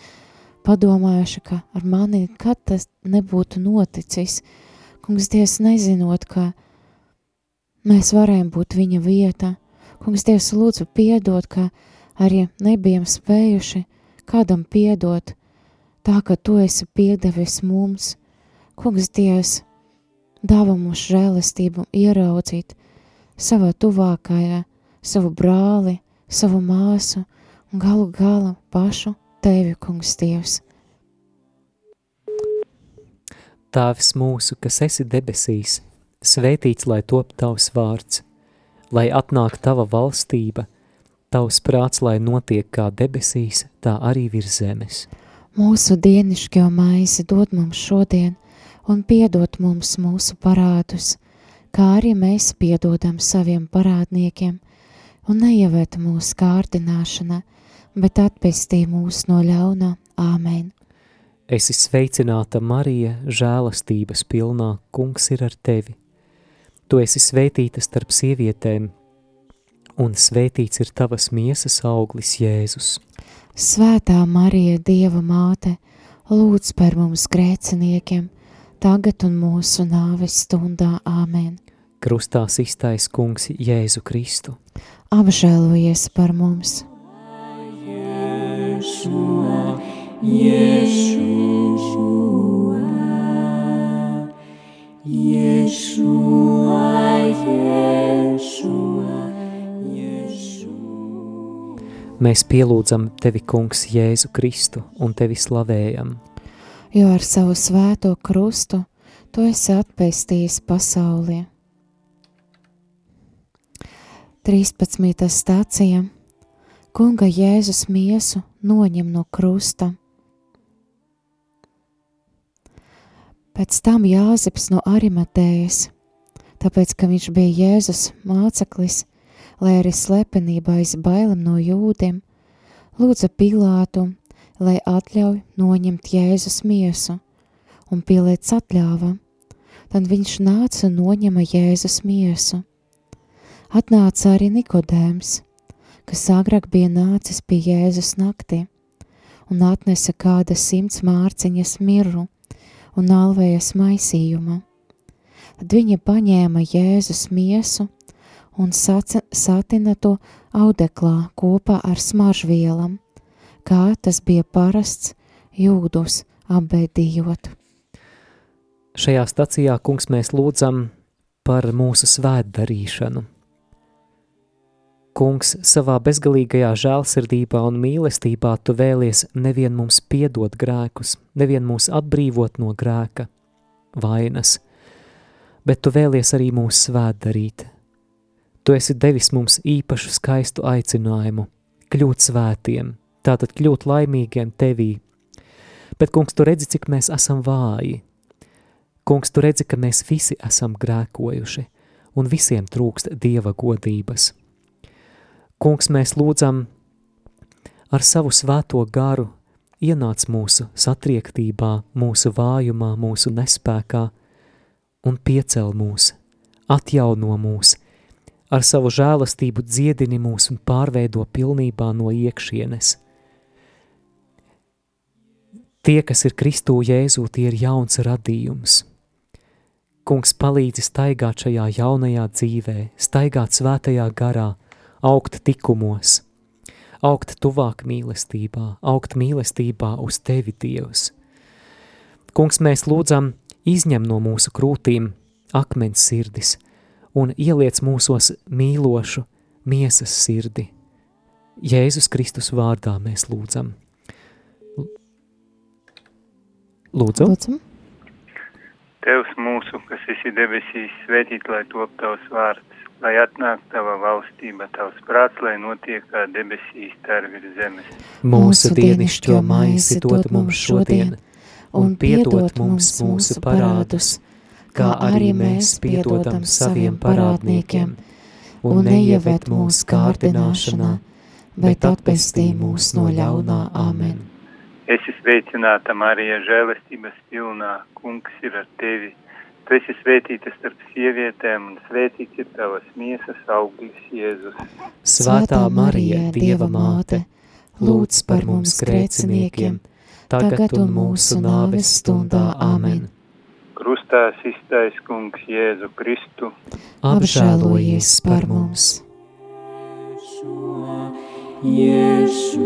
padomājuši, ka ar mani nekad tas nebūtu noticis. Kungs, Dievs, nezinot, ka mēs varējām būt viņa vietā. Kungs, Dievs, lūdzu piedot, ka arī nebijām spējuši kādam piedot, tā ka Tu esi piedevis mums. Kungs, Dievs, dāvā mums žēlastību ieraudzīt savā tuvākajā, savu brāli, savu māsu un galu galā pašu Tevi, Kungs, Dievs. Tēvs mūsu, kas esi debesīs, svētīts lai top tavs vārds, lai atnāk tava valstība, tavs prāts, lai notiek kā debesīs, tā arī virs zemes. Mūsu dienišķo maizi dod mums šodien, un piedod mums mūsu parādus, kā arī mēs piedodam saviem parādniekiem, un neievēt mūsu kārdināšanā, bet atpestī mūs no ļaunā. Āmen! Esi sveicināta, Marija, žēlastības pilnā, kungs ir ar tevi. Tu esi svētīta starp sievietēm, un svētīts ir tavas miesas auglis, Jēzus. Svētā Marija, Dieva māte, lūdz par mums grēciniekiem, tagad un mūsu nāves stundā. Āmen! Krustā iztais kungs Jēzu Kristu. Apžēlojies par mums! Yeshua, Yeshua, Yeshua, Yeshua, Yeshua. Mēs pielūdzam tevi, kungs, Jēzu Kristu un tevi slavējam. jo ar savu svēto krustu tu esi atpestījis pasaulē. 13. stācija Kunga Jēzus miesu noņem no krusta. Pēc tam Jāzeps no Arimatējas, tāpēc, ka viņš bija Jēzus māceklis, lai arī slepenībā aiz bailam no jūdiem, lūdza Pilātu, lai atļauj noņemt Jēzus miesu, un Pilēts atļāva. Tad viņš nāca un noņema Jēzus miesu. Atnāca arī Nikodēms, kas agrāk bija nācis pie Jēzus naktī, un atnesa kāda simts mārciņas mirru un alvējas maisījuma. Tad viņa paņēma Jēzus miesu un saca, satina to audeklā kopā ar smaržvielam, kā tas bija parasts jūdus apbēdījot. Šajā stacijā, kungs, mēs lūdzam par mūsu svētdarīšanu. Kungs, savā bezgalīgajā žēlsirdībā un mīlestībā tu vēlies nevien mums piedot grēkus, nevien mūs atbrīvot no grēka, vainas, bet tu vēlies arī mūs svētdarīt. Tu esi devis mums īpašu skaistu aicinājumu, kļūt svētiem, tātad kļūt laimīgiem tevī. Bet, kungs, tu redzi, cik mēs esam vāji. Kungs, tu redzi, ka mēs visi esam grēkojuši, un visiem trūkst dieva godības. Kungs, mēs lūdzam ar savu svēto garu ienāc mūsu satriektībā, mūsu vājumā, mūsu nespēkā un piecel mūs, atjauno mūs, ar savu žēlastību dziedini mūs un pārveido pilnībā no iekšienes. Tie, kas ir Kristū Jēzū, tie ir jauns radījums. Kungs palīdzi staigāt šajā jaunajā dzīvē, staigāt svētajā garā, augt tikumos, augt tuvāk mīlestībā, augt mīlestībā uz tevi, Dievs. Kungs, mēs lūdzam, izņem no mūsu krūtīm akmens sirdis un ieliec mūsos mīlošu miesas sirdi. Jēzus Kristus vārdā mēs lūdzam. Lūdzu. Lūdzam. Tevs mūsu, kas esi debesīs, svētīt, lai top tavs vārds, lai atnāk tava valstība, tavs prāts, lai notiek kā debesīs, tā ir virs zemes. Mūsu dienišķo maizi dod mums šodien, un piedod mums mūsu parādus, kā arī mēs piedodam saviem parādniekiem, un neieved mūsu kārdināšanā, bet atpestī mūs no ļaunā amen. Esi sveicināta, Marija, žēlestības pilnā, kungs ir ar tevi. Tu esi svētīta starp sievietēm, un svētīts ir tavas miesas auglis, Jēzus. Svētā Marija, Dieva māte, lūdz par mums grēciniekiem, tagad un mūsu nāves stundā amen. Krustā iztais kungs Jēzu Kristu. Apžēlojies par mums! Yeshua, Yeshua,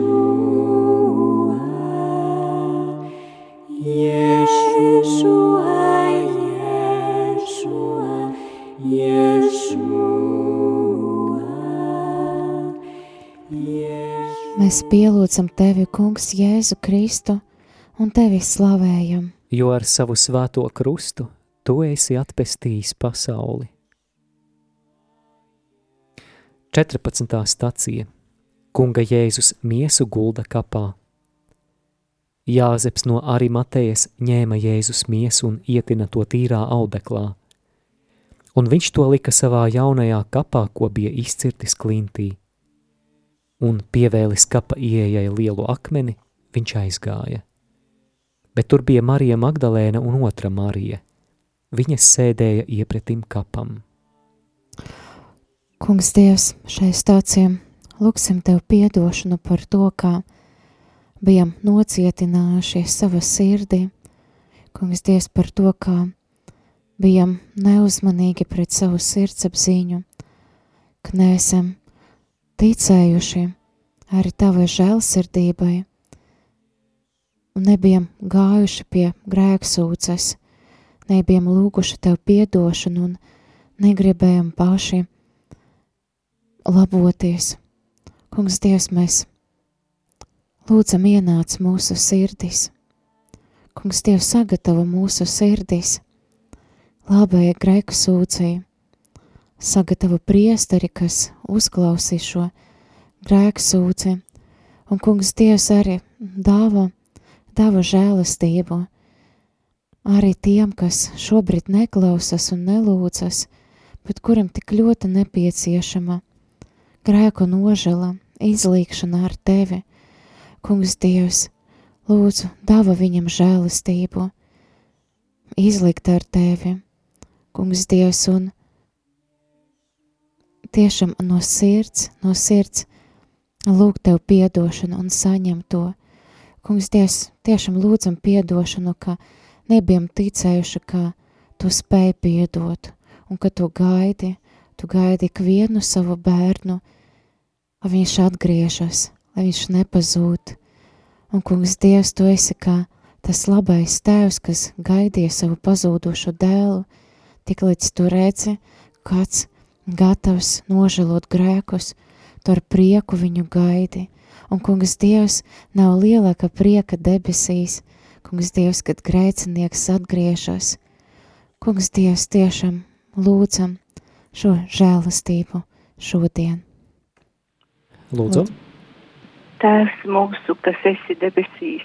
Yeshua. Mēs pielūdzam tevi, Kungs, Jēzu Kristu, un tevi slavējam. Jo ar savu svēto krustu tu esi atpestījis pasauli. 14. stacija Kunga Jēzus miesu gulda kapā. Jāzeps no Arimatejas ņēma Jēzus miesu un ietina to tīrā audeklā, un viņš to lika savā jaunajā kapā, ko bija izcirtis klintī, un pievēlis kapa ieejai lielu akmeni, viņš aizgāja. Bet tur bija Marija Magdalēna un otra Marija. Viņas sēdēja iepretim kapam. Kungs Dievs, šai stācijam lūksim Tev piedošanu par to, kā bijām nocietinājušies savā sirdī. Kungs Dievs par to, kā bijām neuzmanīgi pret savu sirdsapziņu, ka neesam ticējuši arī Tavai žēlsirdībai un nebijam gājuši pie grēksūces, nebijam lūguši Tev piedošanu un negribējam paši laboties. Kungs Dievs, mēs lūdzam ienāc mūsu sirdis. Kungs Dievs sagatavo mūsu sirdis labai grēku sūcēji, sagatavo priesteri, kas uzklausīs šo grēku sūci, un Kungs Dievs arī dāva, dāva žēlastību arī tiem, kas šobrīd neklausas un nelūdzas, bet kuram tik ļoti nepieciešama grēku nožēla, izlīkšana ar tevi. Kungs Dievs, lūdzu, dāva viņam žēlastību, izlikt ar tevi, Kungs Dievs, un tiešām no sirds, no sirds lūgt tev piedošanu un saņem to. Kungs Dievs, tiešām lūdzam piedošanu, ka nebijam ticējuši, ka tu spēj piedot, un ka tu gaidi, tu gaidi ikvienu savu bērnu, lai viņš atgriežas, lai viņš nepazūd. Un, kungs, Dievs, tu esi kā tas labais tēvs, kas gaidīja savu pazūdošo dēlu, tik līdz tu redzi, kāds gatavs nožēlot grēkus, tu ar prieku viņu gaidi. Un, kungs, Dievs nav lielāka prieka debesīs, kungs, Dievs, kad grēcinieks atgriežas. Kungs, Dievs, tiešām lūdzam šo žēlastību šodien. Lūdzu. Tēvs mūsu, kas esi debesīs,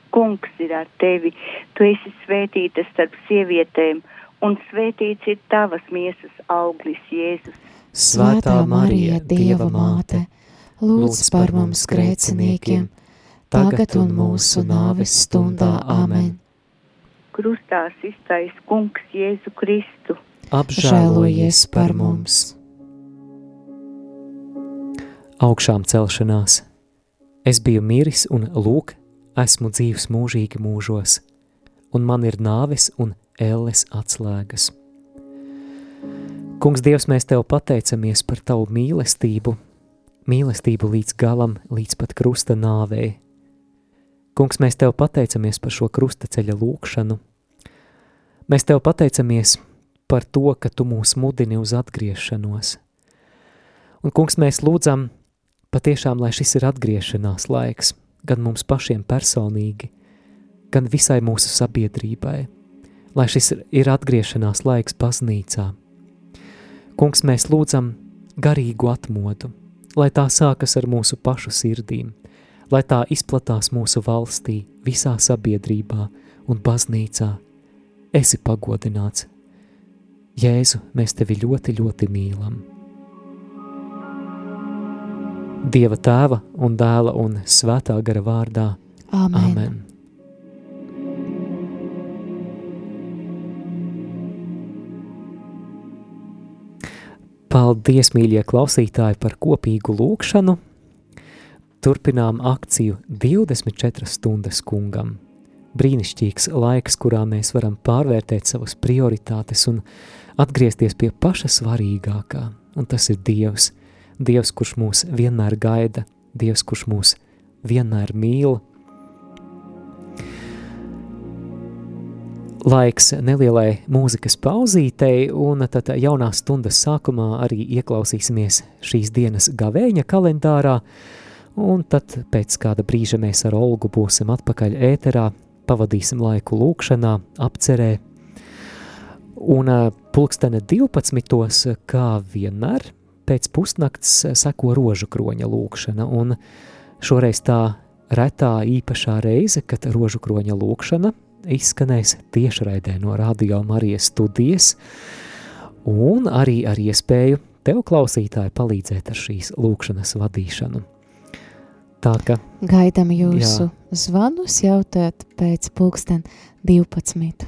Kungs ir ar tevi. Tu esi svētīta starp sievietēm, un svētīts ir tavas miesas auglis, Jēzus. Svētā Marija, Dieva māte, lūdz par mums grēciniekiem, tagad un mūsu nāves stundā. Āmen! Krustā iztais Kungs Jēzu Kristu. Apžēlojies par mums! augšām celšanās. Es biju miris un lūk, esmu dzīvs mūžīgi mūžos, un man ir nāves un elles atslēgas. Kungs, Dievs, mēs Tev pateicamies par Tavu mīlestību, mīlestību līdz galam, līdz pat krusta nāvei. Kungs, mēs Tev pateicamies par šo krusta ceļa lūkšanu. Mēs Tev pateicamies par to, ka Tu mūs mudini uz atgriešanos. Un, kungs, mēs lūdzam, patiešām, lai šis ir atgriešanās laiks, gan mums pašiem personīgi, gan visai mūsu sabiedrībai, lai šis ir atgriešanās laiks baznīcā. Kungs, mēs lūdzam garīgu atmodu, lai tā sākas ar mūsu pašu sirdīm, lai tā izplatās mūsu valstī, visā sabiedrībā un baznīcā. Esi pagodināts. Jēzu, mēs tevi ļoti, ļoti mīlam. Dieva tēva un dēla un svētā gara vārdā. Āmen. Amen. Paldies, mīļie klausītāji, par kopīgu lūkšanu. Turpinām akciju 24 stundas kungam. Brīnišķīgs laiks, kurā mēs varam pārvērtēt savas prioritātes un atgriezties pie paša svarīgākā, un tas ir Dievs – Dievs, kurš mūs vienmēr gaida, Dievs, kurš mūs vienmēr mīl. Laiks nelielai mūzikas pauzītei, un tad jaunās stundas sākumā arī ieklausīsimies šīs dienas gavēņa kalendārā, un tad pēc kāda brīža mēs ar Olgu būsim atpakaļ ēterā, pavadīsim laiku lūkšanā, apcerē, un pulkstene 12. kā vienmēr pēc pusnakts seko rožu kroņa lūkšana, un šoreiz tā retā īpašā reize, kad rožu kroņa lūkšana izskanēs tiešraidē no Radio Marijas studijas, un arī ar iespēju tev klausītāji palīdzēt ar šīs lūkšanas vadīšanu. Tā ka gaidām jūsu jā. zvanus jautāt pēc pulksten 12.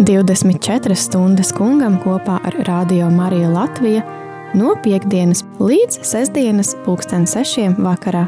24 stundas kungam kopā ar Radio Mariju Latviju no piekdienas līdz sestdienas pulksten sešiem vakarā.